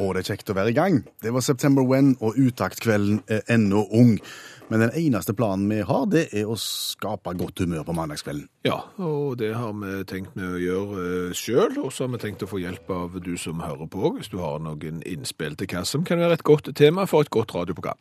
Og det er kjekt å være i gang. Det var September When, og utaktkvelden er ennå ung. Men den eneste planen vi har, det er å skape godt humør på mandagskvelden. Ja, og det har vi tenkt med å gjøre sjøl, og så har vi tenkt å få hjelp av du som hører på, hvis du har noen innspill til hva som kan være et godt tema for et godt radioprogram.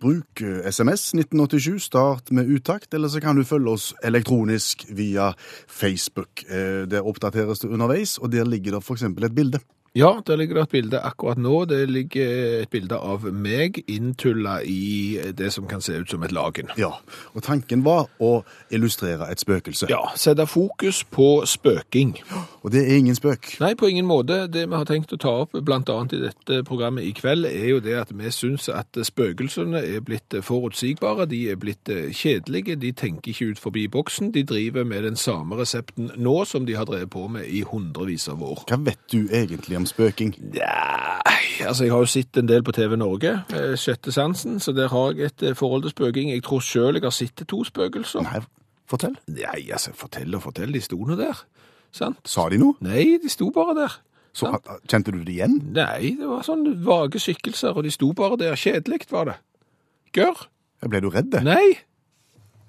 Bruk eh, SMS 1987, start med utakt, eller så kan du følge oss elektronisk via Facebook. Det Der oppdateres det underveis, og der ligger det f.eks. et bilde. Ja, der ligger det et bilde akkurat nå. Det ligger et bilde av meg inntulla i det som kan se ut som et lagen. Ja, og tanken var å illustrere et spøkelse. Ja, sette fokus på spøking. Og det er ingen spøk. Nei, på ingen måte. Det vi har tenkt å ta opp annet i dette programmet i kveld, er jo det at vi syns at spøkelsene er blitt forutsigbare, de er blitt kjedelige, de tenker ikke ut forbi boksen, de driver med den samme resepten nå som de har drevet på med i hundrevis av år. Hva vet du egentlig om spøking? Ja, altså jeg har jo sett en del på TV Norge, eh, Sjette sansen, så der har jeg et eh, forhold til spøking. Jeg tror sjøl jeg har sett to spøkelser. Nei, fortell. Nei, altså, fortell og fortell, de sto nå der. Sant? Sa de noe? Nei, de sto bare der. Så, kjente du det igjen? Nei, det var sånn vage skikkelser, og de sto bare der. Kjedelig var det. Gørr? Ble du redd? Nei.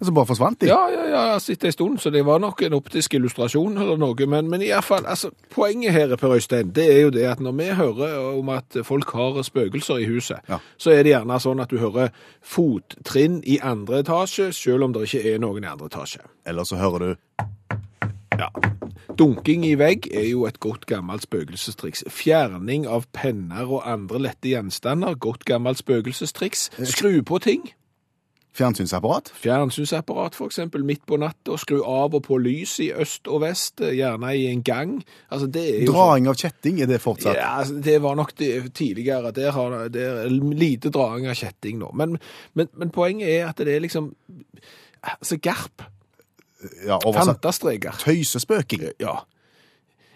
Så bare forsvant de? Ja, ja, ja, det en stund, så det var nok en optisk illustrasjon eller noe. Men, men i hvert fall, altså, poenget her, Per Øystein, det er jo det at når vi hører om at folk har spøkelser i huset, Ja. så er det gjerne sånn at du hører fottrinn i andre etasje, selv om det ikke er noen i andre etasje. Eller så hører du Ja. Dunking i vegg er jo et godt gammelt spøkelsestriks. Fjerning av penner og andre lette gjenstander, godt gammelt spøkelsestriks. Skru på ting. fjernsynsapparat. Fjernsynsapparat for eksempel midt på natta, skru av og på lys i øst og vest, gjerne i en gang. Altså Draing av kjetting, er det fortsatt? Ja, altså, det var nok det tidligere. Der har det er lite draing av kjetting nå. Men, men, men poenget er at det er liksom Altså garp. Ja, oversatt. Fantastreker. Tøysespøking. Ja.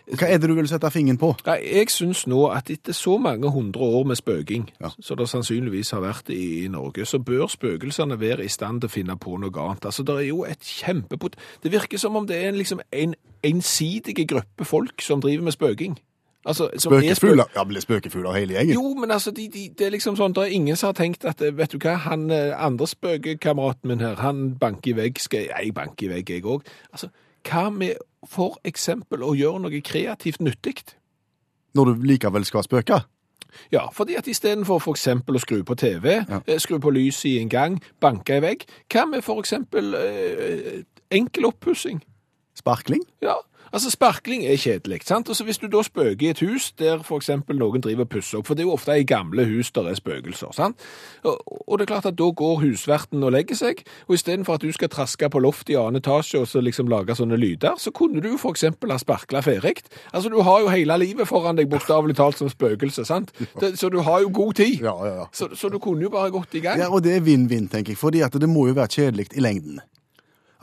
Hva er det du vil sette fingeren på? Nei, Jeg syns nå at etter så mange hundre år med spøking, Ja. som det sannsynligvis har vært i, Norge, så bør spøkelsene være i stand til å finne på noe annet. Altså, Det er jo et kjempepot... Det virker som om det er en, liksom en ensidig gruppe folk som driver med spøking. Altså, som er spø- Spøkefugler? Ja, blir spøkefugler hele gjengen? Jo, men altså, de, de, det er liksom sånn, det er ingen som har tenkt at, vet du hva, han eh, andre spøkekameraten min her, han banker i vegg, skal jeg banke i vegg, jeg òg. Altså, hva med for eksempel å gjøre noe kreativt nyttig? Når du likevel skal spøke? Ja, fordi at istedenfor for eksempel å skru på TV, Ja. eh, skru på lyset i en gang, banke i vegg, hva med for eksempel eh, enkel oppussing? Sparkling? Ja, altså sparkling er kjedelig, sant? Og så hvis du da spøker i et hus der eksempel noen driver og pusser opp, for det er jo ofte i gamle hus der er spøkelser, sant? Og, og det er klart at da går husverten og legger seg, og istedenfor at du skal traske på loft i annen etasje og så liksom lage sånne lyder, så kunne du f.eks. ha sparkla ferdig. Altså du har jo hele livet foran deg bokstavelig talt som spøkelse, sant? Det, så du har jo god tid. Ja, ja, ja. Så, så du kunne jo bare gått i gang. Ja, og det er vinn-vinn, tenker jeg, fordi at det må jo være kjedelig i lengden.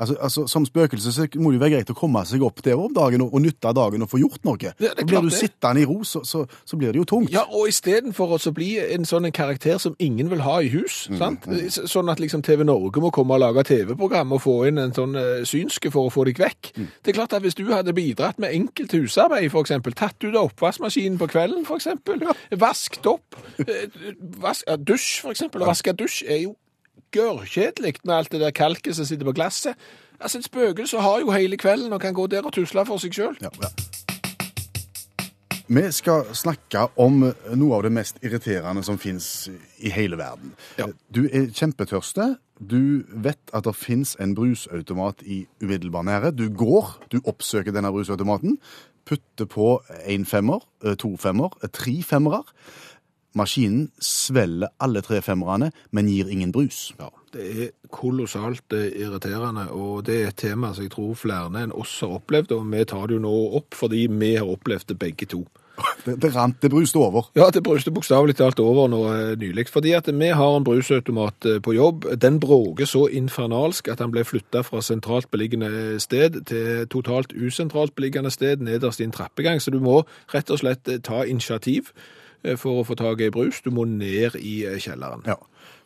Altså, altså, Som spøkelse så må det jo være greit å komme seg opp der om dagen og, og nytte dagen og få gjort noe. det og klart Blir du sittende i ro, så, så, så blir det jo tungt. Ja, og istedenfor å bli en sånn en karakter som ingen vil ha i hus, sant? Mm. sånn at liksom TV Norge må komme og lage TV-program og få inn en sånn uh, synske for å få deg vekk. Det er klart at hvis du hadde bidratt med enkelt husarbeid, eksempel, tatt ut av oppvaskmaskinen på kvelden, f.eks. Ja. vaskt opp, Uh, vask, uh, dusj, eksempel, å vaske dusj er jo gørrkjedelig med alt det der kalket som sitter på glasset. Altså, et spøkelse har jo hele kvelden og kan gå der og tusle for seg selv. Ja, ja. Vi skal snakke om noe av det mest irriterende som fins i hele verden. Ja. Du er kjempetørste. Du vet at det fins en brusautomat i umiddelbar nære. Du går, du oppsøker denne brusautomaten, putter på en femmer, eh, to femmer, eh, tre femmere. Maskinen svelger alle tre femmerne, men gir ingen brus. Ja, det er kolossalt eh, irriterende, og det er et tema som jeg tror flere enn oss har opplevd, og vi tar det jo nå opp fordi vi har opplevd det begge to. Det, det rant, det bruste over. Ja, det bruste bokstavelig talt over nå eh, nylig. Fordi at vi har en brusautomat eh, på jobb. Den bråker så infernalsk at han ble flytta fra sentralt beliggende sted til totalt usentralt beliggende sted nederst i en trappegang. Så du må rett og slett ta initiativ for å få tak i brus. Du må ned i eh, kjelleren. Ja.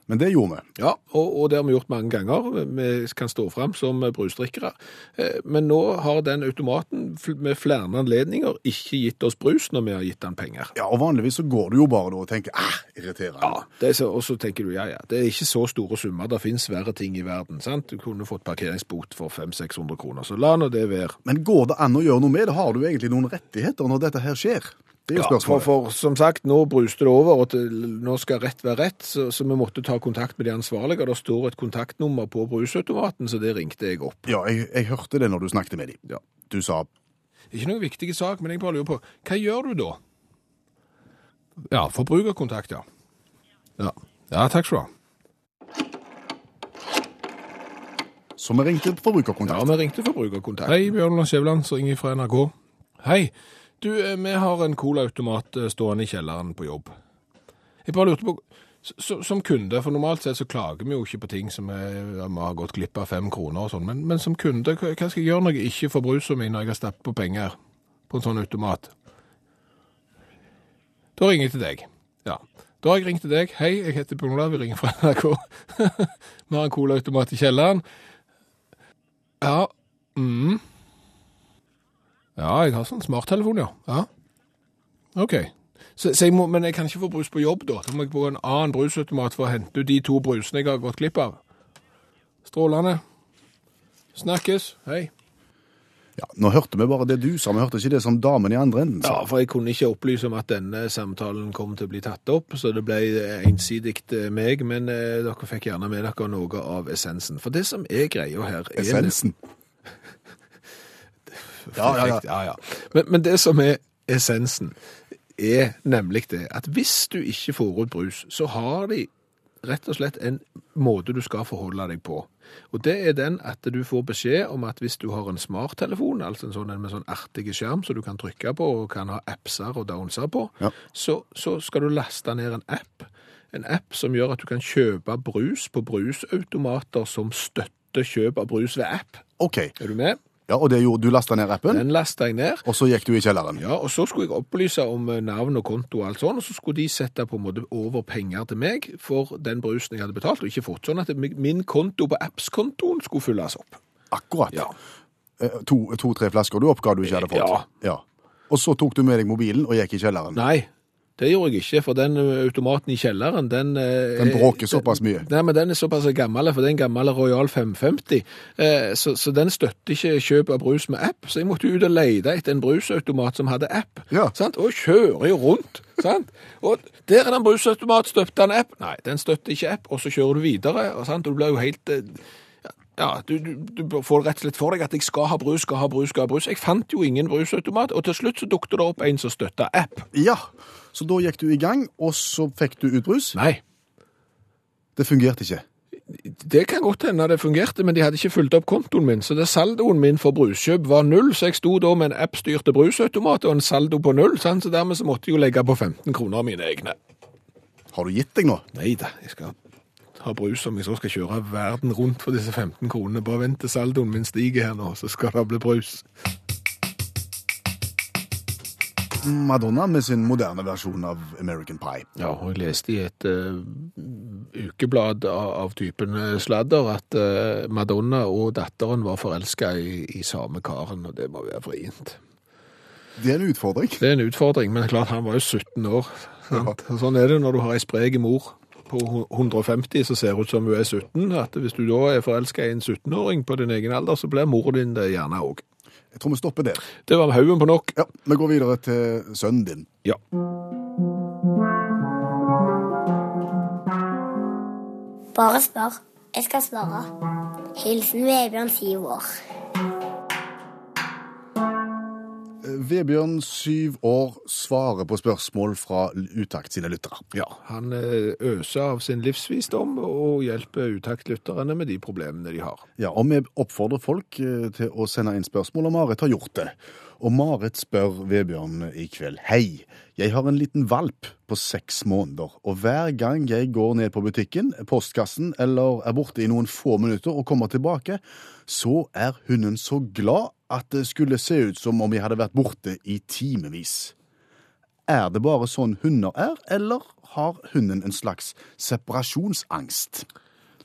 Men det gjorde vi. Ja, og, og det har vi gjort mange ganger. Vi kan stå fram som brusdrikkere. Eh, Men nå har den automaten med flere anledninger ikke gitt oss brus når vi har gitt den penger. Ja, og vanligvis så går du jo bare da og tenker ah, irriterende. Ja, så, og så tenker du, ja, ja, det er ikke så store summer. Det finnes verre ting i verden, sant? Du kunne fått parkeringsbot for 500-600 kroner, så la nå det være. Men går det an å gjøre noe med det? Har du egentlig noen rettigheter når dette her skjer? Det er jo Ja, for, spørsmålet. for som sagt, nå bruste det over, og til, nå skal rett være rett, så, så vi måtte ta kontakt med de ansvarlige, og det står et kontaktnummer på brusautomaten, så det ringte jeg opp. Ja, jeg, jeg hørte det når du snakket med dem. Ja. Du sa Ikke noen viktig sak, men jeg bare lurer på, hva gjør du da? Ja, forbrukerkontakt, ja. Ja, ja takk skal du ha. Så vi ringte forbrukerkontakt. Ja, vi ringte forbrukerkontakt. Hei, Bjørn Lars Skjæveland, som ringer fra NRK. Hei, du, eh, vi har en colaautomat eh, stående i kjelleren på jobb. Jeg bare lurte på, som kunde, for normalt sett så klager vi jo ikke på ting som er, vi har gått glipp av fem kroner og sånn, men, men som kunde, hva skal jeg gjøre når jeg ikke får brusa mi når jeg har stappet på penger på en sånn automat? Da ringer jeg til deg. Ja. Da har jeg ringt til deg. Hei, jeg heter Bjørn Olav, vi ringer fra NRK. vi har en colaautomat i kjelleren. Ja. Mm. Ja, jeg har sånn smarttelefon, ja. ja. OK. Så, så jeg må, men jeg kan ikke få brus på jobb, da. Da må jeg på en annen brusautomat for å hente ut de to brusene jeg har gått glipp av. Strålende. Snakkes. Hei. Ja, nå hørte vi bare det du sa, vi hørte ikke det som damen i andre enden sa. Ja, for jeg kunne ikke opplyse om at denne samtalen kom til å bli tatt opp, så det ble ensidig eh, meg, men eh, dere fikk gjerne med dere noe av essensen. For det som er greia her er Essensen. Ja, ja, ja. ja. Men, men det som er essensen, er nemlig det at hvis du ikke får ut brus, så har de rett og slett en måte du skal forholde deg på. Og det er den at du får beskjed om at hvis du har en smarttelefon, altså en sånn med sånn artige skjerm som du kan trykke på og kan ha appser og downser på, Ja. så, så skal du laste ned en app. En app som gjør at du kan kjøpe brus på brusautomater som støtter kjøp av brus ved app. OK. Er du med? Ja, og det gjorde du lasta ned appen, Den lasta jeg ned. og så gikk du i kjelleren. Ja, og så skulle jeg opplyse om eh, navn og konto og alt sånn, og så skulle de sette på en måte over penger til meg for den brusen jeg hadde betalt, og ikke fått sånn at mi- min konto på apps-kontoen skulle fylles opp. Akkurat. Ja. Eh, To-tre to, flasker du oppga du ikke hadde fått. Ja. Og så tok du med deg mobilen og gikk i kjelleren. Nei, det gjorde jeg ikke, for den automaten i kjelleren, den... eh, Den er- bråker såpass mye. Nei, men den er såpass gammel, for det er en gammel Royal 550, eh, så, så den støtter ikke kjøp av brus med app, så jeg måtte ut og lete etter en brusautomat som hadde app, Ja. sant? og kjører jo rundt, sant? Og der er det en brusautomat, støtter den app? Nei, den støtter ikke app, og så kjører du videre, og, sant? og du blir jo helt... Ja, du, du, du får rett og slett for deg at jeg skal ha brus, skal ha brus, skal ha brus. Jeg fant jo ingen brusautomat, og til slutt så dukte det opp en som støtta app. Ja, så da gikk du i gang, og så fikk du ut brus. Nei, Det fungerte ikke. Det kan godt hende det fungerte, men de hadde ikke fulgt opp kontoen min, så det saldoen min for bruskjøp var null, så jeg sto da med en app-styrte brusautomat og en saldo på null, sant? så dermed så måtte jeg jo legge på 15 kroner av mine egne. Har du gitt deg nå? Nei da, jeg skal ha brus om jeg så skal kjøre verden rundt for disse 15 kronene. Bare vent til saldoen min stiger her nå, så skal det bli brus. Madonna med sin moderne versjon av American Pie. Ja, og jeg leste i et uh, ukeblad av, av typen eh, sladder at uh, Madonna og datteren var forelska i, i samme karen, og det må være vrient. Det er en utfordring. Det er en utfordring, men klart han var jo 17 år. Sant? Sånn er det når du har ei sprek mor på 150 så ser ut som hun er 17. At hvis du da er forelska i en 17-åring på din egen alder, så blir mor din det gjerne òg. Jeg tror vi stopper der. Det var haugen på nok. Ja, Vi går videre til sønnen din. Ja. Bare spør. Jeg skal svare. Hilsen Vebjørn, syv år. Vebjørn, syv år, svarer på spørsmål fra Utakt sine lyttere. Ja, han eh, øser av sin livsvisdom og hjelper utaktlytterne med de problemene de har. Ja, og vi oppfordrer folk eh, til å sende inn spørsmål, og Marit har gjort det. Og Marit spør Vebjørn i kveld. Hei, jeg har en liten valp på seks måneder, og hver gang jeg går ned på butikken, postkassen eller er borte i noen få minutter og kommer tilbake, så er hunden så glad at det skulle se ut som om jeg hadde vært borte i timevis. Er det bare sånn hunder er, eller har hunden en slags separasjonsangst?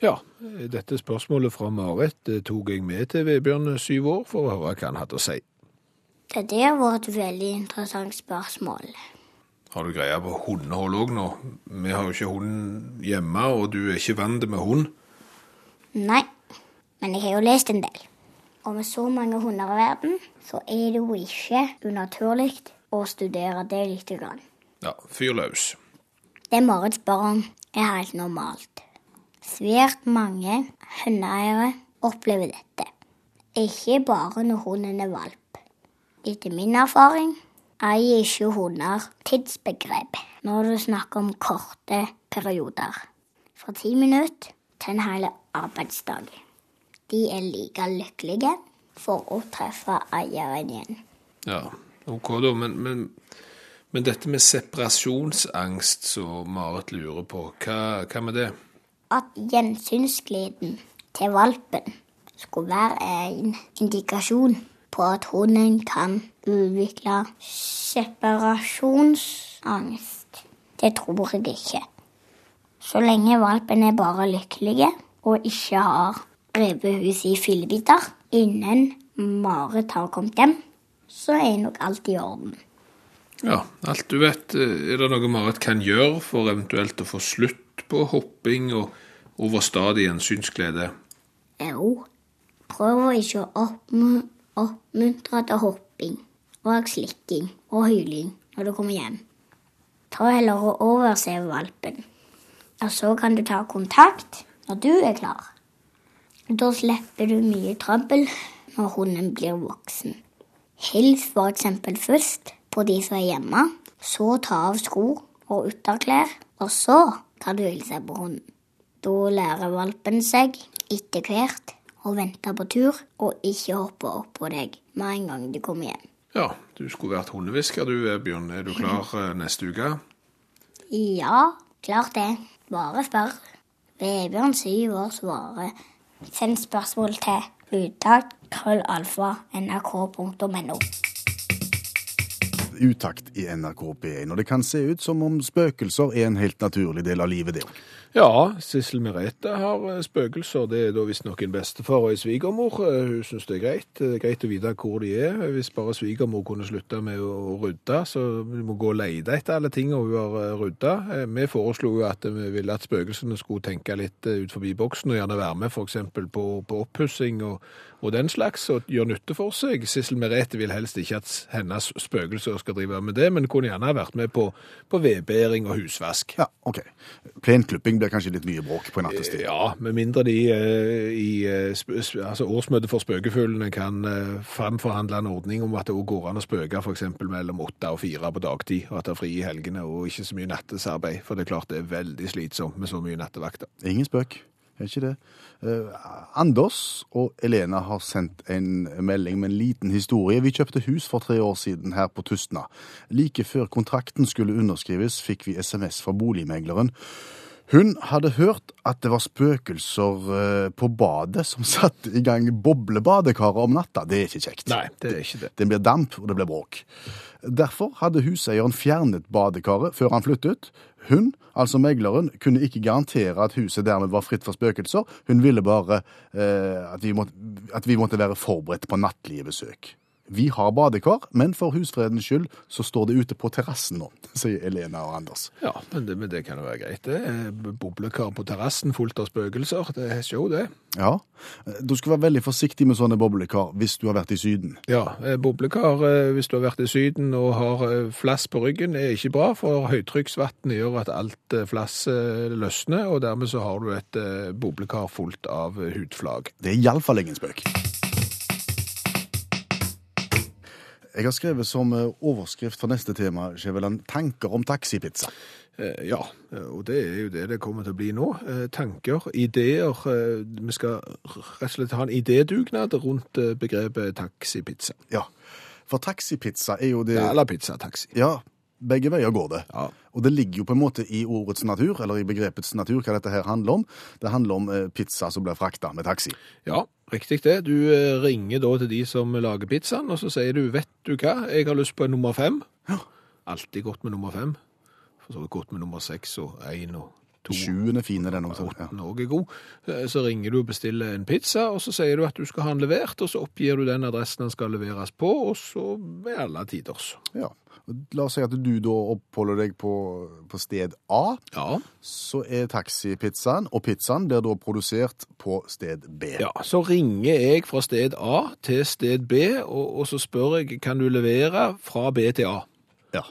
Ja, dette spørsmålet fra Marit eh, tok jeg med til Vebjørn syv år for å høre hva han hadde å si. Det der var et veldig interessant spørsmål. Har du greie på hundehold òg nå? Vi har jo ikke hund hjemme, og du er ikke vant med hund. Nei, men jeg har jo lest en del. Og med så mange hunder i verden, så er det jo ikke unaturlig å studere det lite grann. Ja, fyr løs. Det Marits barn er helt normalt. Svært mange hundeeiere opplever dette. Ikke bare når hunden er valp. Etter min erfaring eier ikke hunder tidsbegrep når du snakker om korte perioder. Fra ti minutter til en hel arbeidsdag. De er like lykkelige for å treffe eieren igjen. Ja, ok da, men, men, men dette med separasjonsangst som Marit lurer på, hva, hva med det? At gjensynsgleden til valpen skulle være en indikasjon på at hunden kan utvikle separasjonsangst. Det tror jeg ikke. Så lenge valpen er bare lykkelig og ikke har revet huset i fillebiter innen Marit har kommet hjem, så er nok alt i orden. Ja, alt du vet. eh, Er det noe Marit kan gjøre for eventuelt å få slutt på hopping og overstadig gjensynsglede? Jo, prøv å ikke oppmuntre til hopping og slikking og hyling når du kommer hjem. Ta heller og overse valpen. Og så kan du ta kontakt når du er klar. Da slipper du mye trøbbel når hunden blir voksen. Hils f.eks. først på de som er hjemme, så ta av sko og ytterklær, og så kan du hilse på hunden. Da lærer valpen seg etter hvert å vente på tur og ikke hoppe opp på deg med en gang du kommer hjem. Ja, du skulle vært hundehvisker du, Bjørn. Er du klar eh, neste uke? Ja, klart det. Bare spør. Vebjørn syv år svarer. Send spørsmål til uttak krøllalfa nrk.no. Utakt i NRK P1, og det kan se ut som om spøkelser er en helt naturlig del av livet, det òg. Ja, Sissel Merete har eh, spøkelser. Det er da visstnok en bestefar og en svigermor. Eh, Hun syns det er greit. Det er greit å vite hvor de er. Hvis bare svigermor kunne slutte med å rydde, så vi må gå og lete etter alle tingene hun har eh, rydda. Eh, Vi foreslo jo at vi ville at spøkelsene skulle tenke litt eh, ut forbi boksen og gjerne være med f.eks. på, på oppussing og, og den slags, og gjøre nytte for seg. Sissel Merete vil helst ikke at hennes spøkelser skal drive med det, men kunne gjerne vært med på, på vedbæring og husvask. Ja, OK. Plenklipping blir kanskje litt mye bråk på nattestid. Ja, med mindre de eh, i eh, altså årsmøtet for spøkefuglene kan eh, framforhandle en ordning om at det også går an å spøke f.eks. mellom åtte og fire på dagtid, og at det er fri i helgene og ikke så mye nattesarbeid. For det er klart det er veldig slitsomt med så mye nattevakter. Ingen spøk. Er ikke det? Eh, Anders og Elena har sendt en melding med en liten historie. Vi kjøpte hus for tre år siden her på Tustna. Like før kontrakten skulle underskrives, fikk vi SMS fra boligmegleren. Hun hadde hørt at det var spøkelser eh, på badet som satte i gang boblebadekaret om natta. Det er ikke kjekt. Nei, det er ikke det. Det blir damp, og det blir bråk. Derfor hadde huseieren fjernet badekaret før han flyttet. Hun, altså megleren, kunne ikke garantere at huset dermed var fritt for spøkelser. Hun ville bare eh, at, vi måtte, at vi måtte være forberedt på nattlige besøk. Vi har badekar, men for husfredens skyld så står det ute på terrassen nå, sier Elena og Anders. Ja, men det, men det kan jo være greit. Det er boblekar på terrassen fullt av spøkelser. Det er show, det. Ja, du skal være veldig forsiktig med sånne boblekar hvis du har vært i Syden. Ja, eh, boblekar eh, hvis du har vært i Syden og har eh, flass på ryggen er ikke bra, for høytrykksvann gjør at alt eh, flass eh, løsner, og dermed så har du et eh, boblekar fullt av eh, hudflag. Det er iallfall ingen spøk. Jeg har skrevet som eh, overskrift for neste tema, Skjæveland, tanker om taxipizza. Eh, Ja, og det er jo det det kommer til å bli nå. Eh, Tanker, ideer. eh, Vi skal rett og slett ha en idédugnad rundt eh, begrepet taxipizza. Ja, for taxipizza er jo det eller pizzataxi. Ja, begge veier går det. Ja. Og det ligger jo på en måte i ordets natur, eller i begrepets natur, hva dette her handler om. Det handler om eh, pizza som blir frakta med taxi. Ja, riktig det. Du eh, ringer da til de som lager pizzaen, og så sier du, vet du hva, jeg har lyst på en nummer fem. Ja. Alltid godt med nummer fem. For så vidt godt med nummer seks og én og to. Sjuende er fin, den også. Ja. Òg er god. Eh, Så ringer du og bestiller en pizza, og så sier du at du skal ha den levert, og så oppgir du den adressen den skal leveres på, og så er alle tiders. ja. La oss si at du da oppholder deg på, på sted A, Ja. så er taxipizzaen, og pizzaen blir da produsert på sted B. ja. Så ringer jeg fra sted A til sted B, og, og så spør jeg kan du levere fra B til A. Ja.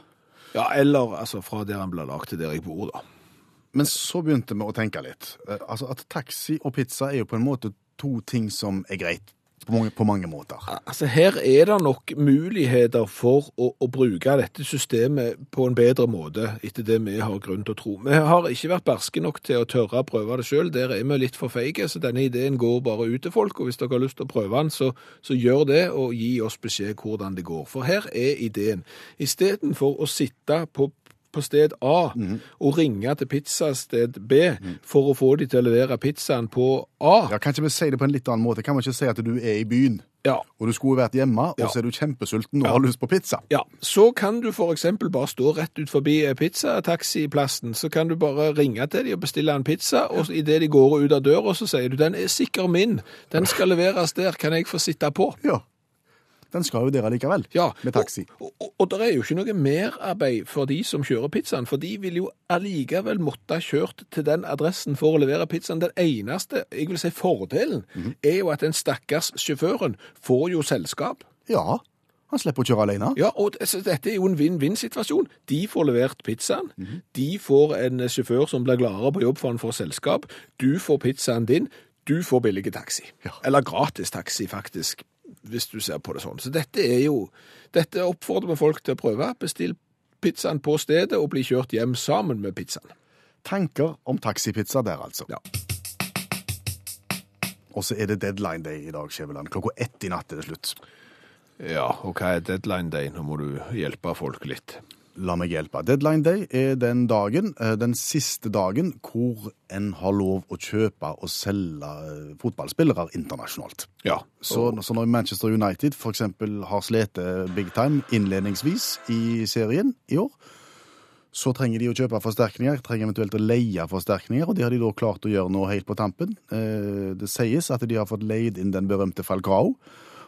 Ja, eller altså fra der han blir lagt til der jeg bor, da. Men så begynte vi å tenke litt. Eh, Altså at taxi og pizza er jo på en måte to ting som er greit på mange, på mange måter. Altså Her er det nok muligheter for å, å bruke dette systemet på en bedre måte, etter det vi har grunn til å tro. Vi har ikke vært berske nok til å tørre å prøve det sjøl. Der er vi litt for feige, så denne ideen går bare ut til folk. Og hvis dere har lyst til å prøve den, så, så gjør det, og gi oss beskjed hvordan det går. For her er ideen. Istedenfor å sitte på på sted A og ringe til pizzasted B for å få de til å levere pizzaen på A. Ja, Kan ikke vi si det på en litt annen måte? Kan vi ikke si at du er i byen, Ja, og du skulle vært hjemme, og Ja. så er du kjempesulten og Ja. har lyst på pizza? Ja, så kan du eksempel bare stå rett ut forbi pizzataxiplassen, så kan du bare ringe til dem og bestille en pizza, og i det de går ut av døra, så sier du, den er sikkert min, den skal leveres der, kan jeg få sitte på? Ja. Den skal jo dere likevel, Ja, med taxi. Og, og, og det er jo ikke noe merarbeid for de som kjører pizzaen, for de vil jo allikevel måtte ha kjørt til den adressen for å levere pizzaen. Den eneste, jeg vil si fordelen, er jo at den stakkars sjåføren får jo selskap. Ja, han slipper å kjøre alene. Ja, og dette er jo en vinn-vinn-situasjon. De får levert pizzaen, de får en sjåfør som blir gladere på jobb for han får selskap, du får pizzaen din, du får billig taxi. Ja. Eller gratis taxi, faktisk, hvis du ser på det sånn. Så dette er jo, dette oppfordrer vi folk til å prøve. Bestill pizzaen på stedet og bli kjørt hjem sammen med pizzaen. Tanker om taxipizza der, altså. Ja. Og så er det deadline day i dag, Skjæveland. Klokka ett i natt er det slutt. Ja, og hva er deadline day? Nå må du hjelpe folk litt. La meg hjelpe. Deadline day er den dagen, eh, den siste dagen, hvor en har lov å kjøpe og selge eh, fotballspillere internasjonalt. Ja, Så, så når Manchester United eksempel har slitt big time innledningsvis i serien i år, så trenger de å kjøpe forsterkninger, trenger eventuelt å leie forsterkninger, og det har de da klart å gjøre nå helt på tampen. Eh, Det sies at de har fått leid inn den berømte Falcao,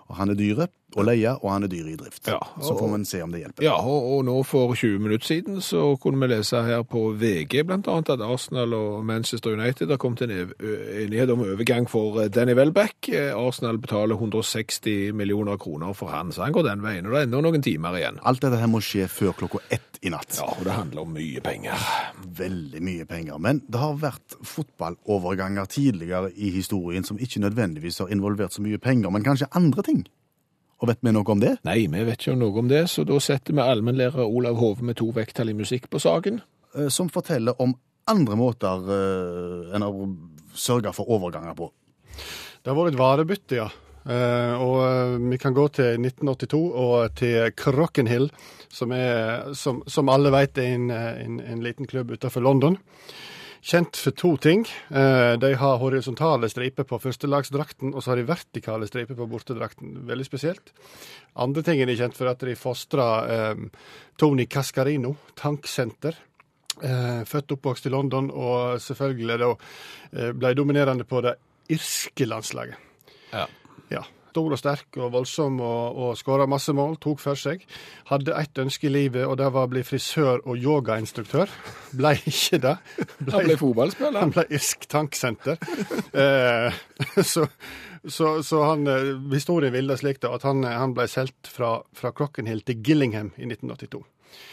og han er dyre å leie, og han er dyr i drift. Ja, Så får man se om det hjelper. Ja, og, og nå for 20 minutter siden så kunne vi lese her på VG annet at Arsenal og Manchester United har kommet til en enighet om overgang for eh, Danny Welbeck. Eh, Arsenal betaler 160 millioner kroner for han, så han går den veien. Og det er ennå noen timer igjen. Alt dette her må skje før klokka ett i natt. Ja, og det handler om mye penger. Veldig mye penger. Men det har vært fotballoverganger tidligere i historien som ikke nødvendigvis har involvert så mye penger, men kanskje andre ting. Og vet vi noe om det? Nei, vi vet ikke noe om det, så da setter vi allmennlærer Olav Hove med to vekttall i musikk på saken. Eh, Som forteller om andre måter eh, enn å sørge for overganger på. Det har vært et varebytte, ja. Uh, og uh, vi kan gå til 1982 og til Crockenhill, som, er, som, som alle vet er en, en, en liten klubb utenfor London. Kjent for to ting. Eh, de har horisontale striper på førstelagsdrakten, og så har de vertikale striper på bortedrakten. Veldig spesielt. Andre tingen de er kjent for, at de fostrer um, Tony Cascarino, tanksenter. Uh, født og oppvokst i London, og selvfølgelig da uh, ble dominerende på det irske landslaget. Ja. Ja. Stor og sterk og voldsom og, og skåra masse mål, tok for seg. Hadde ett ønske i livet, og det var å bli frisør og yogainstruktør. Ble ikke det. Han ble fotballspiller. Han ble irsk tanksenter. eh, så, så, så han, eh, historien vil det slik da, at han, han ble solgt fra, fra Crockenhill til Gillingham i 1982.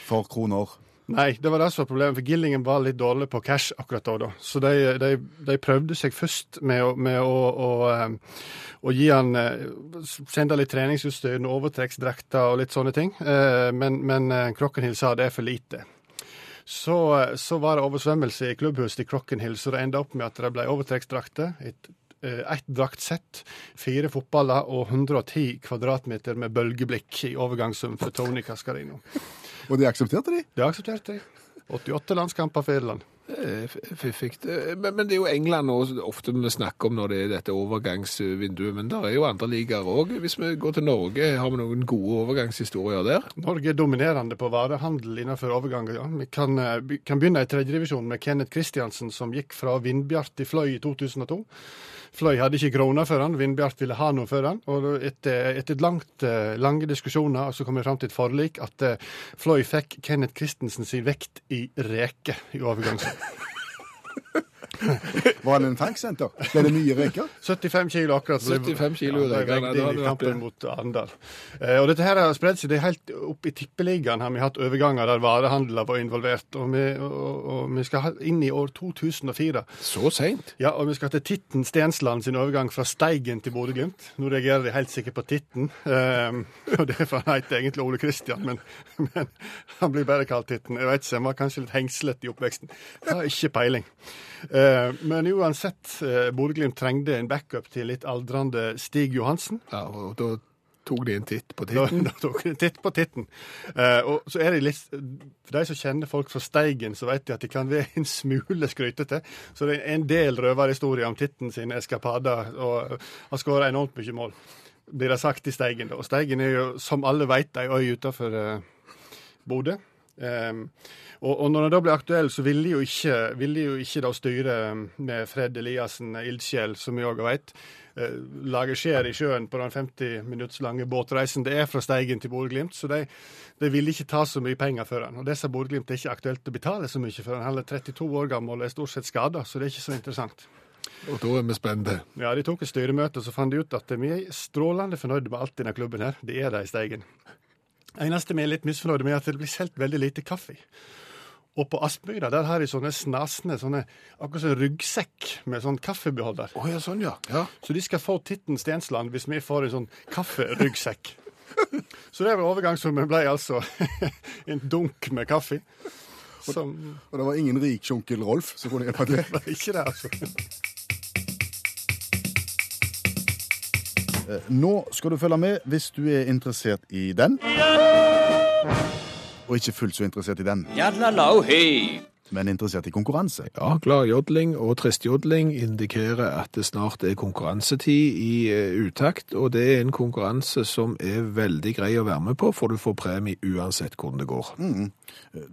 For kroner. Nei, det var det som var problemet, for Gillingen var litt dårlig på cash akkurat da. Så de, de, de prøvde seg først med å, med å, å, eh, å gi han eh, Sende litt treningsutstyr, overtrekksdrakter og litt sånne ting. Eh, Men, men eh, Crockenhill sa det er for lite. Så, så var det oversvømmelse i klubbhuset i Crockenhill, så det enda opp med at det ble overtrekksdrakter. Et eh, draktsett, fire fotballer og 110 kvadratmeter med bølgeblikk i overgangssum for Tony Cascarino. Og de aksepterte de? De aksepterte de. 88 landskamper for Irland. Eh, Fiffig. Eh, Men, men det er jo England også, ofte vi snakker om når det er dette overgangsvinduet. Men det er jo andre ligaer òg. Hvis vi går til Norge, har vi noen gode overgangshistorier der? Norge er dominerende på varehandel innenfor overganger. Ja. Vi kan, eh, kan begynne i tredjedivisjon med Kenneth Kristiansen, som gikk fra Vindbjart i Fløy i 2002. Fløy hadde ikke kroner for han, Vindbjart ville ha noe for han. Og etter, etter langt, eh, lange diskusjoner så kom vi fram til et forlik at eh, Fløy fikk Kenneth Kristensen sin vekt i reke i overgangssum. Var han en tanksenter? Ble det mye reker? 75 kilo akkurat. 75 kilo ja, det er i kampen mot Arendal. Eh, og dette her har spredd seg. Det er helt opp i tippeligaen har vi hatt overganger der varehandler var involvert. Og vi, og, og vi skal inn i år 2004. Så seint? Ja, og vi skal til Titten Stensland sin overgang fra Steigen til Bodø-Glimt. Nå reagerer de helt sikkert på Titten. Um, og det er for han heter egentlig Ole Kristian, men, men han blir bare kalt Titten. Jeg vet ikke, han var kanskje litt hengslete i oppveksten. Jeg har ikke peiling. Eh, men uansett, uh, Bodø-Glimt trengte en backup til litt aldrende Stig Johansen. Ja, og da tok de en titt på titten. da tok de en titt på titten. Eh, og så er det litt For de som kjenner folk fra Steigen, så vet de at de kan være en smule skrytete. Så det er en del røverhistorier om titten sine eskapader, og har skåra enormt mye mål. Blir det sagt i Steigen, da. Og Steigen er jo, som alle vet, ei øy utafor uh, Bodø. Um, og, og når han da ble aktuell, så ville jo ikke, ville jo ikke da styre med Fred Eliassen, ildsjel, som vi òg veit, lager lage skjær i sjøen på den 50 minutts lange båtreisen det er fra Steigen til Bodø-Glimt. Så de, de ville ikke ta så mye penger for han. Og disse Bodø-Glimt er ikke aktuelt å betale så mye for han. Han er 32 år gammel og er stort sett skada, så det er ikke så interessant. Og da er vi spente. Ja, De tok et styremøte og så fant de ut at vi er strålende fornøyde med alt i denne klubben her. Det er de i Steigen. Eneste vi er litt misfornøyde med, er at det blir solgt veldig lite kaffe. Og på Aspmyra der har de sånne snasende, sånne, akkurat som en ryggsekk med sånn kaffebeholder. Oh, ja, sånn ja. ja. Så de skal få Titten Stensland hvis vi får en sånn kafferyggsekk. Så det var overgangssummen ble altså en dunk med kaffe. Som Og det var ingen rik onkel Rolf som kunne hjelpe til? ikke det, altså. Nå skal du følge med hvis du er interessert i den. Og ikke fullt så interessert i den, men interessert i konkurranse. Ja, Gladjodling og trist jodling indikerer at det snart er konkurransetid i eh, utakt, og det er en konkurranse som er veldig grei å være med på, for du får premie uansett hvordan det går.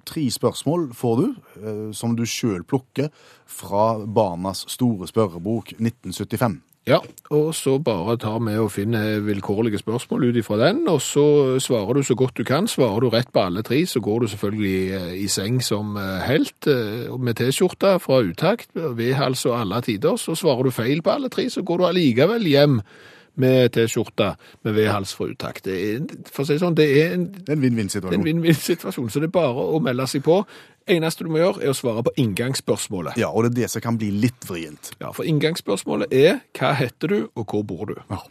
Tre spørsmål får du, eh, som du sjøl plukker fra Barnas store spørrebok 1975. Ja, og så bare tar vi og finner vilkårlige spørsmål ut ifra den, og så svarer du så godt du kan. Svarer du rett på alle tre, så går du selvfølgelig eh, i seng som eh, helt, eh, med T-skjorta fra utakt, vedhals og alle tider. Så svarer du feil på alle tre, så går du allikevel hjem med T-skjorta med vedhals fra utakt. For å si sånn, det er en, Det en en vinn-vinn-situasjon. vinn-vinn-situasjon, så det er bare å melde seg på. Eneste du må gjøre, er å svare på inngangsspørsmålet. Ja, og det er det som kan bli litt vrient. Ja, for inngangsspørsmålet er hva heter du, og hvor bor du? Ja.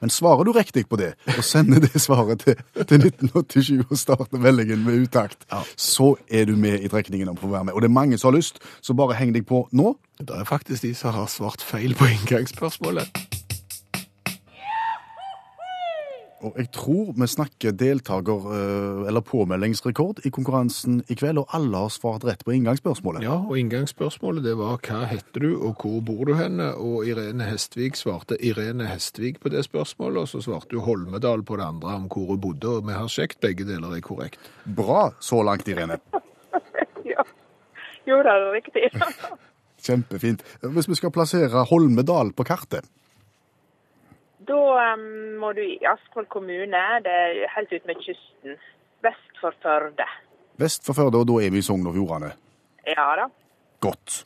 Men svarer du riktig på det, og sender det svaret til, til 1987 og starter meldingen med utakt, så er du med i trekningen om å få være med. Og det er mange som har lyst, så bare heng deg på nå. Det er faktisk de som har svart feil på inngangsspørsmålet. Og jeg tror vi snakker deltaker, eh, eller påmeldingsrekord i konkurransen i kveld, og alle har svart rett på inngangsspørsmålet. Ja, og inngangsspørsmålet det var hva heter du, og hvor bor du henne? Og Irene Hestvik svarte Irene Hestvik på det spørsmålet, og så svarte jo Holmedal på det andre om hvor hun bodde, og vi har sjekket begge deler er korrekt. Bra så langt, Irene. Ja. Jo, det er riktig. Kjempefint. Hvis vi skal plassere Holmedal på kartet, Da må du i Askvoll kommune. Det er helt ut med kysten. Vest for Førde. vest for Førde, og da er vi i Sogn og Fjordane. Ja da. Godt.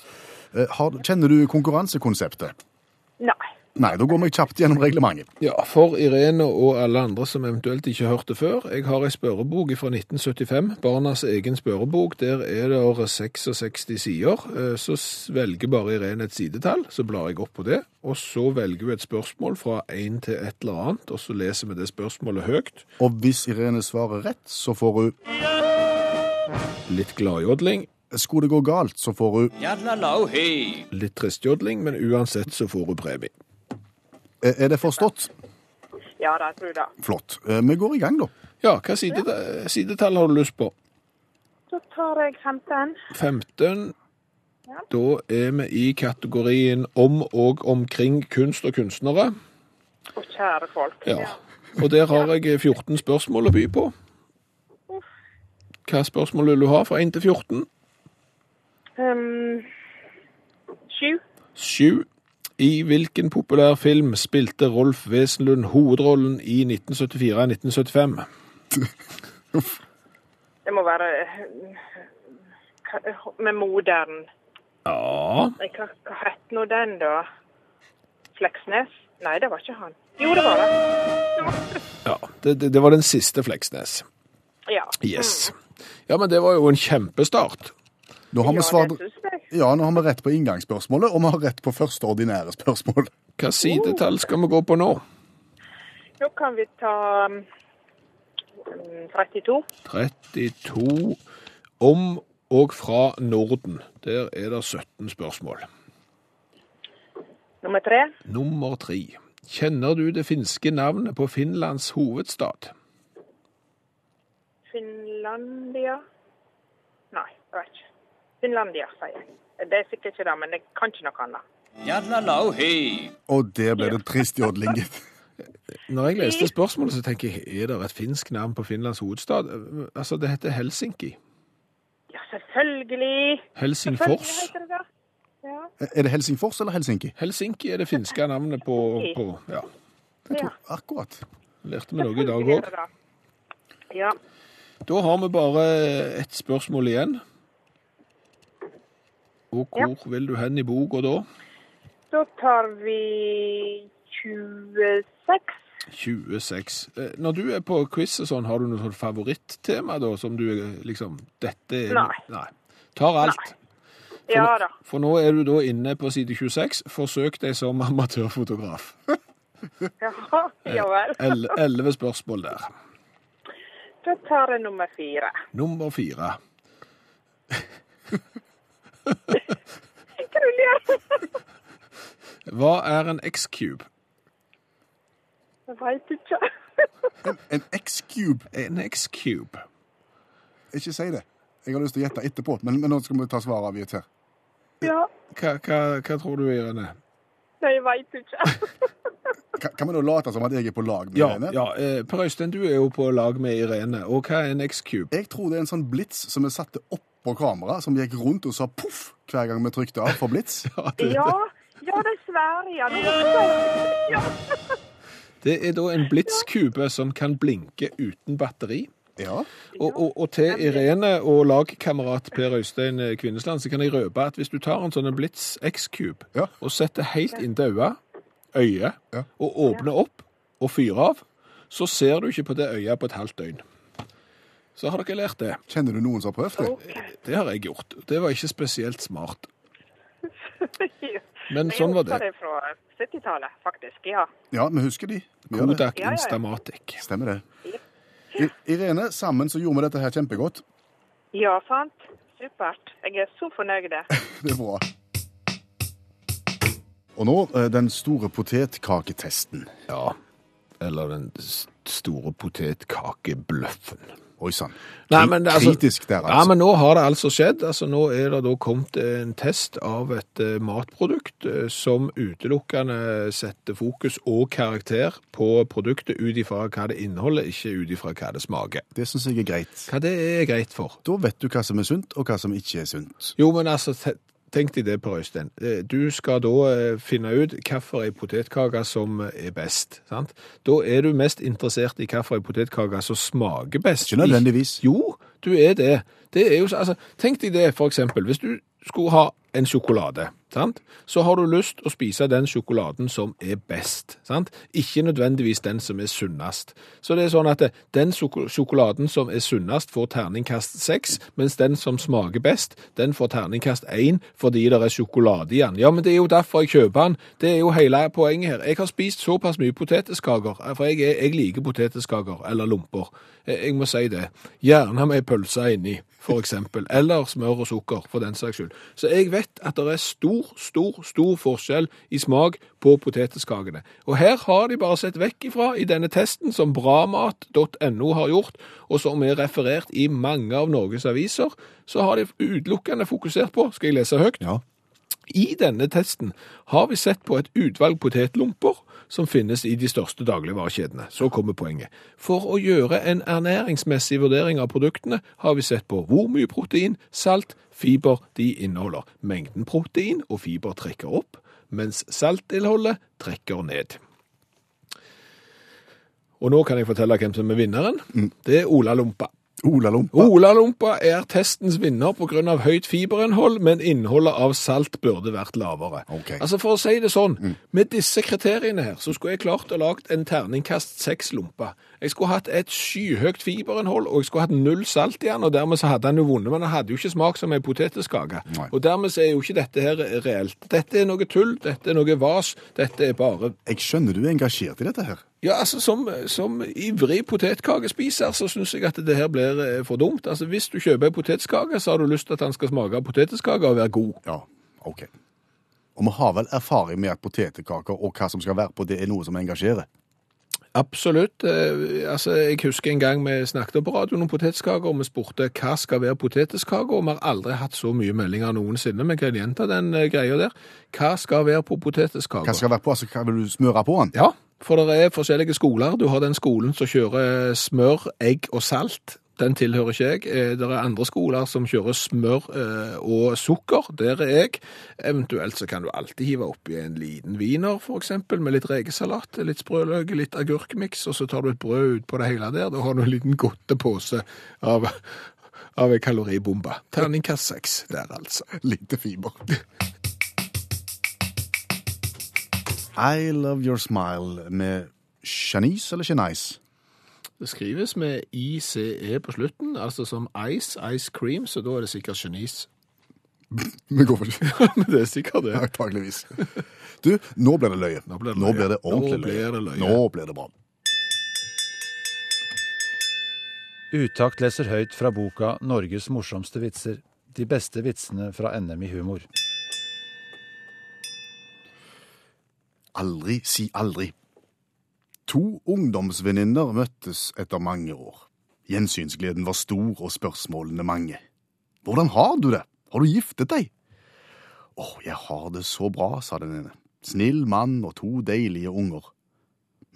Eh, Har, kjenner du konkurransekonseptet? Nei. Nei, da går vi kjapt gjennom reglementet. Ja, for Irene og alle andre som eventuelt ikke hørte før. Jeg har ei spørrebok fra 1975, barnas egen spørrebok. Der er det 66 sider. Eh, Så velger bare Irene et sidetall, så blar jeg opp på det. Og så velger hun et spørsmål fra én til et eller annet, og så leser vi det spørsmålet høyt. Og hvis Irene svarer rett, så får hun Litt gladjodling, Skulle det gå galt, så får hun litt tristjodling, men uansett så får hun premie. Er er det forstått? Ja det tror jeg det. Flott. Eh, Vi går i gang, da. Ja, hva side, sidetall har du lyst på? Da tar jeg 15. 15. Da er vi i kategorien om og omkring kunst og kunstnere. Å, kjære folk. Ja. Og der har jeg 14 spørsmål å by på. Hva spørsmål vil du ha fra 1 til 14? Um, 7. 7. I hvilken populær film spilte Rolf Wesenlund hovedrollen i 1974-1975? Det må være eh, med moderen. Ja, Hva, hva het nå den, da? Fleksnes? Nei, det var ikke han. Jo, det var det. ja. Det, det, det var den siste Fleksnes. Ja. Yes. Ja, men det var jo en kjempestart. Nå har, vi svart. Ja, nå har vi rett på inngangsspørsmålet, og vi har rett på første ordinære spørsmål. Hva sidetall skal vi gå på nå? Nå kan vi ta um, 32. 32 om og fra Norden. Der er det 17 spørsmål. Nummer tre. Nummer tre. Kjenner du det finske navnet på Finlands hovedstad? Finlandia Nei, jeg vet ikke. Finlandia, sier jeg. Det er sikkert ikke det, men jeg kan ikke noe annet. Og der ble det trist jodling, gitt. Når jeg leste spørsmålet, så tenker jeg, er det et finsk navn på Finlands hovedstad? Altså, det heter Helsinki. Ja, selvfølgelig. Helsingfors. Selvfølgelig det det. Ja. Er det Helsingfors eller Helsinki? Helsinki er det finske navnet på, på ja. ja. Akkurat. Lærte vi noe i dag òg. Ja. Da har vi bare et spørsmål igjen. Og hvor vil du hen i boka da? Da tar vi 26. 26. Eh, Når du er på quiz og sånn, har du noe sånn favorittema da, som du eh, liksom Dette er Nei. Tar alt. Ja da. For nå er du da inne på side 26. Forsøk deg som amatørfotograf. Ja, ja vel. El- Elleve spørsmål der. Da tar jeg nummer fire. Nummer fire. Du? Hva er en X-cube? Jeg veit ikke. En X-cube. En X-cube. Ikke si det. Jeg har lyst til å gjette etterpå, men, men nå skal vi ta svaret avgitt her. Ja. Hva, hva, hva tror du, Irene? Nei, jeg veit ikke. Kan, kan vi nå late som at jeg er på lag med Ja, Irene? ja eh, Per Øystein, du er jo på lag med Irene. Og hva er en X-cube? Jeg tror det er en sånn blits som vi satte opp på kamera, som gikk rundt og sa poff hver gang vi trykte av for blits. Ja, ja, det svære, ja. dessverre. Ja. Ja. Det er da en blitskube som kan blinke uten batteri. Ja. Og, og, og til Irene og lagkamerat Per Øystein Kvinnesland så kan jeg røpe at hvis du tar en sånn Blitz X-cube Ja. og setter helt inntil øyet, øyet, Ja. og åpner opp og fyrer av, så ser du ikke på det øyet på et halvt døgn. Så har dere lært det. Kjenner du noen som har prøvd det? Det har jeg gjort. Det var ikke spesielt smart. Men sånn var det. Jeg husker det fra 70-tallet, faktisk. Ja. Ja, vi husker de. Vi. Kodak Ja, ja. Instamatic. Stemmer det. I, Irene, sammen så gjorde vi dette her kjempegodt. ja, sant. Supert. Jeg er så fornøyd. Det er bra. Og nå eh, den store potetkaketesten. Ja. Eller den store potetkakebløffen. Oi sann. Altså- Kritisk der, Ja, altså. men nå har det altså skjedd. Altså, nå er det da kommet en test av et eh, matprodukt eh, som utelukkende setter fokus og karakter på produktet ut ifra hva det inneholder, ikke ut ifra hva det smaker. Det syns jeg er greit. Hva det er greit for. Da vet du hva som er sunt, og hva som ikke er sunt. Jo, men altså, tenk deg det, Per Øystein. Eh, Du skal da eh, finne ut hvilken potetkake som er best. sant? Da er du mest interessert i hvilken potetkake som smaker best. Ikke nødvendigvis. Jo, du er det. Det er jo, så- altså, tenk deg det, for eksempel. Hvis du skulle ha en sjokolade, sant? så har du lyst å spise den sjokoladen som er best. Sant? Ikke nødvendigvis den som er sunnest. Så det er sånn at den sjokoladen som er sunnest, får terningkast seks, mens den som smaker best, den får terningkast én fordi det er sjokolade i den. Ja, men det er jo derfor jeg kjøper den. Det er jo hele poenget her. Jeg har spist såpass mye potetskaker, for jeg, jeg liker potetskaker, eller lomper. Jeg, jeg må si det. Gjerne med pølse inni, for eksempel. Eller smør og sukker, for den saks skyld. Så jeg vet at det er stor, stor, stor forskjell i smak på potetskakene. Og her har de bare sett vekk ifra i denne testen som bramat.no har gjort, og som er referert i mange av Norges aviser, så har de utelukkende fokusert på, skal jeg lese høyt, Ja. I denne testen har vi sett på et utvalg potetlomper som finnes i de største dagligvarekjedene. Så kommer poenget. For å gjøre en ernæringsmessig vurdering av produktene har vi sett på hvor mye protein, salt, fiber de inneholder. Mengden protein og fiber trekker opp, mens saltinnholdet trekker ned. Og nå kan jeg fortelle hvem som er vinneren. Det er Ola Lompa. Ola Lompa. Olalompa er testens vinner pga. høyt fiberinnhold, men innholdet av salt burde vært lavere. Okay. Altså For å si det sånn, med disse kriteriene her, så skulle jeg klart å lage en terningkast seks lompe. Jeg skulle hatt et skyhøyt fiberinnhold, og jeg skulle hatt null salt i den, og dermed så hadde han jo vunnet, men han hadde jo ikke smak som en potetskake. Og dermed så er jo ikke dette her reelt. Dette er noe tull, dette er noe vas, dette er bare Jeg skjønner du er engasjert i dette her. Ja, altså som, som ivrig potetkakespiser så syns jeg at det her blir eh, for dumt. Altså Hvis du kjøper en potetskake, så har du lyst til at den skal smake potetskake og være god. Ja, ok. Og vi har vel erfaring med at potetkaker og hva som skal være på, det er noe som engasjerer. Absolutt. Eh, altså Jeg husker en gang vi snakket på radioen om potetkaker, og vi spurte hva skal være potetskake, og vi har aldri hatt så mye meldinger noensinne. Vi kan gjenta den eh, greia der. Hva skal være på potetskaker? Hva skal være på? Altså, hva vil du smøre på den? Ja, for det er forskjellige skoler. Du har den skolen som kjører smør, egg og salt. Den tilhører ikke jeg. Eh, Det er andre skoler som kjører smør eh, og sukker. Der er jeg. Eventuelt så kan du alltid hive oppi en liten wiener, eksempel, med litt rekesalat, litt sprøløk, litt agurkmiks, og så tar du et brød ut på det hele der. Da har du en liten godtepose av, av en kaloribombe. Terningkast seks der, altså. Lite fiber. I love your smile med Shanice eller Shanice? Det skrives med ICE på slutten, altså som ice, ice cream, så da er det sikkert Chinese. Vi går for det. Men det er sikkert det. Antakeligvis. Du, nå blir det løye. Nå blir det Nå løye. blir det ordentlig Nå blir det løye. Nå blir det bra. Utakt leser høyt fra boka 'Norges morsomste vitser'. De beste vitsene fra NM i humor. Aldri si aldri. To ungdomsvenninner møttes etter mange år. Gjensynsgleden var stor og spørsmålene mange. Hvordan har du det? Har du giftet deg? Å, jeg har det så bra, sa den ene. Snill mann og to deilige unger.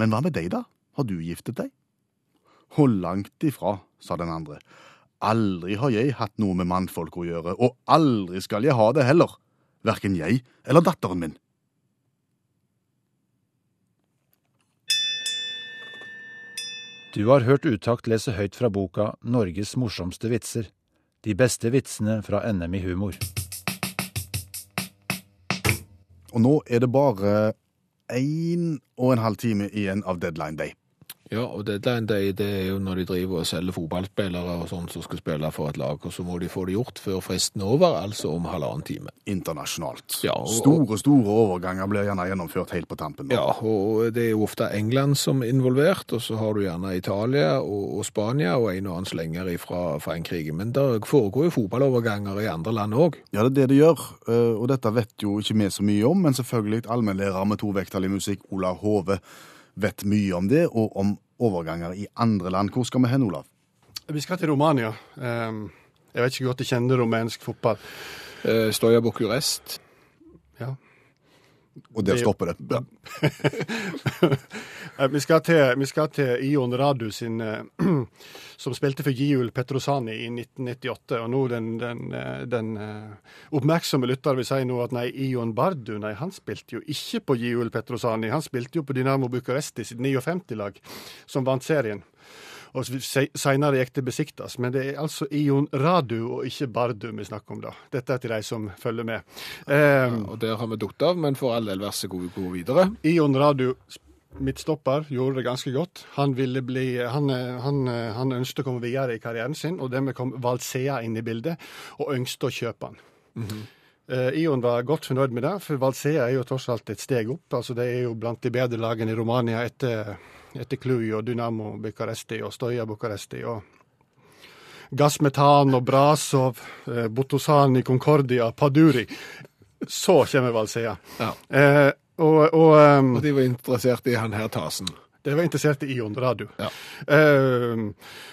Men hva med deg, da? Har du giftet deg? Å, langt ifra, sa den andre. Aldri har jeg hatt noe med mannfolk å gjøre, og aldri skal jeg ha det heller. Verken jeg eller datteren min. Du har hørt Utakt lese høyt fra boka 'Norges morsomste vitser'. De beste vitsene fra NM i humor. Og nå er det bare én og en halv time igjen av deadline day. Ja, og deadline day det er jo når de driver og selger fotballspillere og sånn som skal spille for et lag, og så må de få det gjort før fristen er over, altså om halvannen time. Internasjonalt. Ja, og- Store, store overganger blir gjerne gjennomført helt på tampen. Ja, og det er jo ofte England som er involvert, og så har du gjerne Italia og, og Spania og en og annen slenger fra Frankrike. Men det foregår jo fotballoverganger i andre land òg. Ja, det er det det gjør, eh, og dette vet jo ikke vi så mye om, men selvfølgelig allmennlærer med to vekttall i musikk, Olav Hove, vet mye om det, og om overganger i andre land. Hvor skal vi hen, Olav? Vi skal til Romania. Ehm, Jeg vet ikke godt jeg kjenner rumensk fotball. Eh, Stoja Bucurest. Og der Det- stopper det. Ja. Eh, Vi skal til, vi skal til Ion Radu sin, eh, som spilte for Giul Petrosani i 1998. Og nå den, den, eh, den oppmerksomme lytter vil si nå at nei, Ion Bardu nei, han spilte jo ikke på Giul Petrosani. Han spilte jo på Dynamo Bucuresti sitt 59-lag, som vant serien. Og seinere gikk det besiktes, men det er altså Ion Radu og ikke Bardu vi snakker om da. Dette er til de som følger med. Ja, Og der har vi datt av, men for all del, vær så god, gå videre. Ion Radu, midtstopper, gjorde det ganske godt. Han ville bli, han, han, han ønsket å komme videre i karrieren sin, og dermed kom Valsea inn i bildet, og ønsket å kjøpe han. Eh, Ion var godt fornøyd med det, for Valsea er jo tross alt et steg opp. altså Det er jo blant de bedre lagene i Romania etter, etter Cluj og Dynamo Bucuresti og Støya Bucuresti. og Gassmetan og Brasov, eh, Botosani, Concordia, Paduri. Så kommer Valsea. Ja. Eh, og, og um, Og de var interessert i han her Tasen. De var interessert i Ion Radio. Ja. Uh,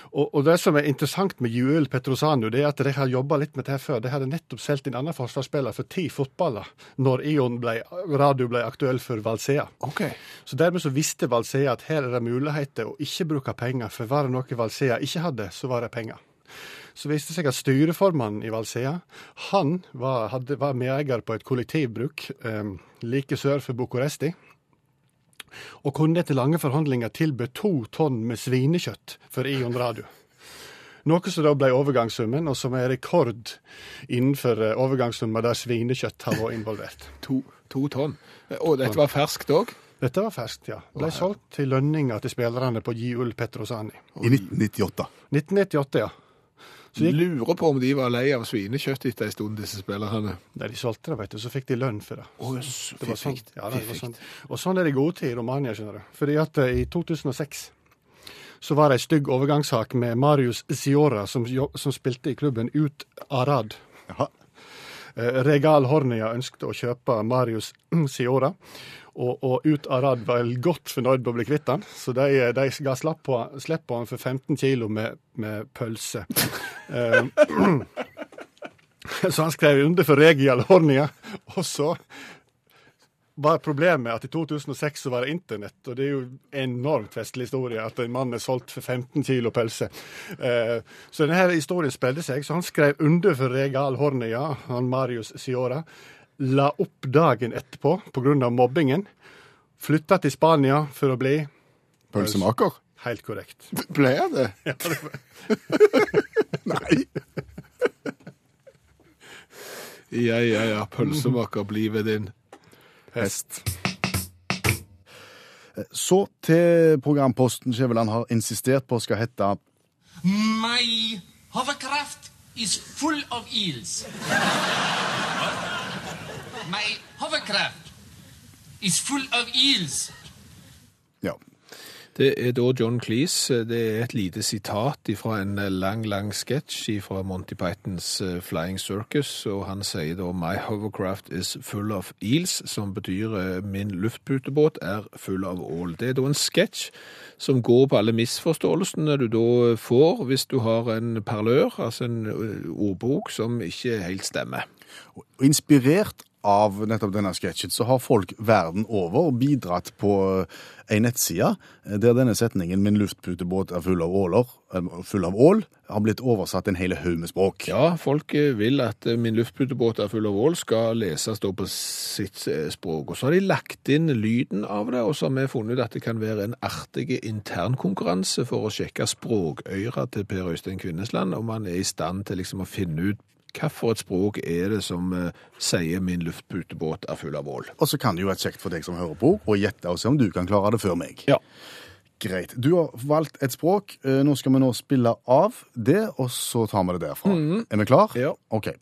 og, og det som er interessant med Juel Petrosanu, det er at de har jobba litt med det her før. De hadde nettopp solgt en annen forsvarsspiller for ti fotballer når Ion ble, Radio ble aktuell for Valsea. Okay. Så dermed så visste Valsea at her er det muligheter å ikke bruke penger, for var det noe Valsea ikke hadde, så var det penger. Så viste det seg at styreformannen i Valsea han var, hadde, var medeier på et kollektivbruk eh, like sør for Bucuresti. Og kunne etter lange forhandlinger tilby to tonn med svinekjøtt for Ion Radio. Noe som da ble overgangssummen, og som er rekord innenfor overgangssummen overgangssummer der svinekjøtt har vært involvert. To, to tonn. Og dette var ferskt òg? Dette var ferskt, ja. Ble solgt til lønninger til spillerne på Giul Petrosani. I 1998. 1998, ja. Så gikk, Lurer på om de var lei av svinekjøtt etter en stund, disse spillerne. da de solgte det, vet du, så fikk de lønn for det. Det var sånn, ja, det var sånn. Og sånn er det gode til i Romania, skjønner du. Fordi at eh, i 2006 så var det ei stygg overgangssak med Marius Siora, som, jo- som spilte i klubben Ut Arad. Jaha. Eh, Regal Hornia ønsket å kjøpe Marius Siora, og, og Ut rad var godt fornøyd med å bli kvitt han, så de, de ga slapp på, slipp på han for 15 kilo med, med pølse. Eh, så han skrev under for regialordninga, og så var problemet at i 2006 så var det internett, og det er jo enormt festlig historie at en mann er solgt for 15 kilo pølse. Eh, så denne historien spredde seg, så han skrev under for Regal han Marius Siora, la opp dagen etterpå pga. mobbingen, flytta til Spania for å bli Pølsemaker. helt korrekt. Ble jeg det? Nei. Ja, ja, ja. Pølsemaker blir ved din. Hest. Så til programposten Skjæveland har insistert på skal hete My hovercraft is full of eels. My hovercraft is full of eels. Ja. Det er da John Cleese. Det er et lite sitat fra en lang, lang sketsj fra Monty Pythons eh, Flying Circus, og han sier da My hovercraft is full of eels, som betyr eh, min luftputebåt er full av ål. Det er da en sketsj som går på alle misforståelsene du da får hvis du har en parlør, altså en eh, ordbok som ikke helt stemmer. Og inspirert av nettopp denne sketsjen, så har folk verden over bidratt på ei nettside der denne setningen 'Min luftputebåt er full av åler', full av ål, har blitt oversatt en hel haug med språk. Ja, folk eh, vil at eh, min luftputebåt er full av ål skal leses da på sitt eh, språk. Og så har de lagt inn lyden av det, og så har vi funnet ut at det kan være en artig internkonkurranse for å sjekke språkøyra til Per Øystein Kvinnesland, om han er i stand til liksom å finne ut hvilket språk er det som eh, sier min luftputebåt er full av ål. Og så kan det jo være kjekt for deg som hører på, å gjette og se om du kan klare det før meg. Ja. Greit. Du har valgt et språk. Eh, Nå skal vi nå spille av det, og så tar vi det derfra. Er vi klar? Ja. OK.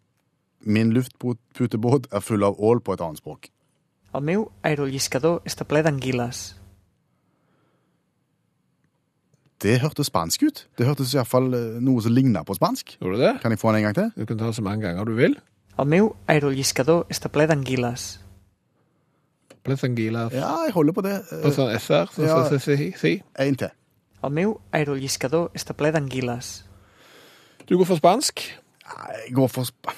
Min luftputebåt er full av ål på et annet språk. El meu aerolliscador està ple d'anguiles. Det hørtes spansk ut. Det hørtes iallfall noe som ligna på spansk. Gjorde du det? Kan jeg få den en gang til? Du kan ta så mange ganger du vil. El meu aerolliscador está ple d'anguiles. Plesangila. Ja, jeg holder på det. På sånn SR, så, Ja. så, så, si, si. En til. El meu aerolliscador está ple d'anguiles. Du går for spansk. Jeg går for sp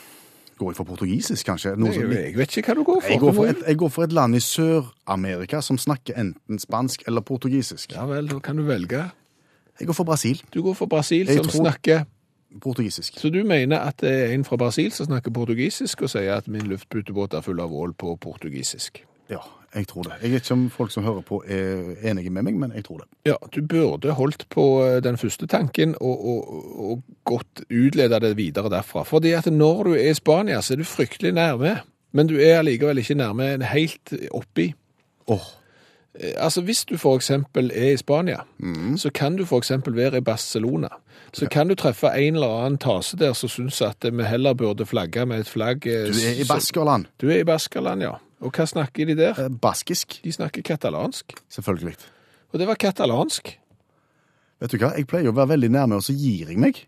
Går jeg for portugisisk, kanskje? Noe Jeg, jeg vet ikke hva du går for. jeg, går for et, jeg går for et land i Sør-Amerika som snakker enten spansk eller portugisisk. Ja vel, da kan du velge. Jeg går for Brasil. Du går for Brasil, Jeg som tror- snakker Portugisisk. Så du mener at det er en fra Brasil som snakker portugisisk, og sier at min luftputebåt er full av ål på portugisisk? Ja. Jeg tror det. Jeg vet ikke om folk som hører på er enige med meg, men jeg tror det. Ja, du burde holdt på eh, den første tanken og, og, og godt utleda det videre derfra. Fordi at når du er i Spania, så er du fryktelig nærme. Men du er allikevel ikke nærme en helt oppi. Åh, Altså Hvis du f.eks. er i Spania, så kan du f.eks. være i Barcelona. Så kan du treffe en eller annen tase der som syns at vi heller burde flagge med et flagg eh, du er i Baskerland. Du er i Baskerland, ja. Og hva snakker de der? Eh, Baskisk, De snakker katalansk. selvfølgelig. Og det var katalansk. Vet du hva, jeg pleier å være veldig nærme, og så gir jeg meg.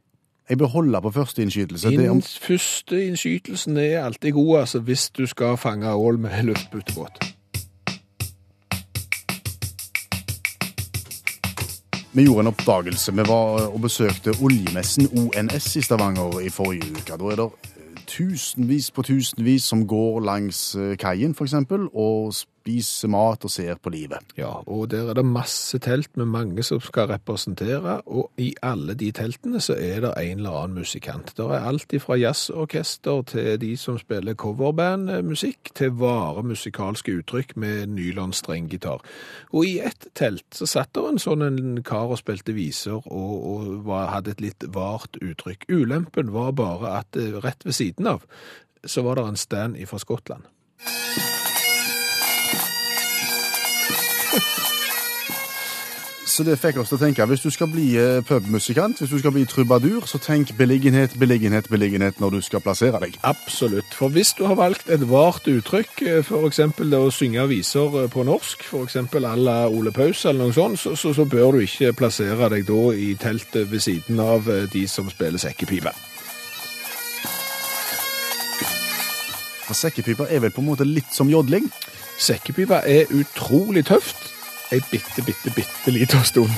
Jeg bør holde på første innskytelse. Er om... Første innskytelsen er alltid god, altså, hvis du skal fange ål med luftputebåt. Vi gjorde en oppdagelse. Vi var og besøkte oljemessen ONS i Stavanger i forrige uke. Da er det eh, tusenvis på tusenvis som går langs eh, kaien, eksempel, og spiser mat og ser på livet. Ja, og der er det masse telt med mange som skal representere, og i alle de teltene så er det en eller annen musikant. Det er alt fra jazzorkester til de som spiller coverbandmusikk, til vare musikalske uttrykk med nylonstrenggitar. Og i ett telt så satt det en sånn en kar og spilte viser og, og var, hadde et litt vart uttrykk. Ulempen var bare at eh, rett ved siden av så var det en stand fra Skottland. Så det fikk oss til å tenke, hvis du skal bli eh, pubmusikant, hvis du skal bli trubadur, så tenk beliggenhet, beliggenhet, beliggenhet når du skal plassere deg. Absolutt. For hvis du har valgt et vart uttrykk, f.eks. for eksempel det å synge viser eh, på norsk, eksempel à la Ole Paus eller noe sånt, så, så, så bør du ikke plassere deg da i teltet ved siden av eh, de som spiller sekkepipe. For sekkepiper er vel på en måte litt som jodling. Sekkepipa er utrolig tøft. Ei bitte, bitte, bitte lita stund.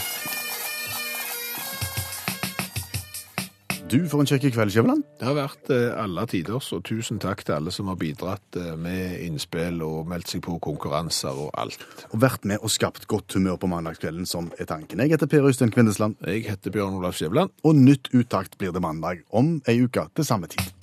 Du får en kjekk kveld, Skjæveland. Det har vært eh, alle tiders, og tusen takk til alle som har bidratt eh, med innspill og meldt seg på konkurranser og alt. Og vært med og skapt godt humør på mandagskvelden, som er tanken. Jeg heter Per Øystein Kvindesland, Jeg heter Bjørn Olav Skjæveland. og nytt uttakt blir det mandag om ei uke til samme tid.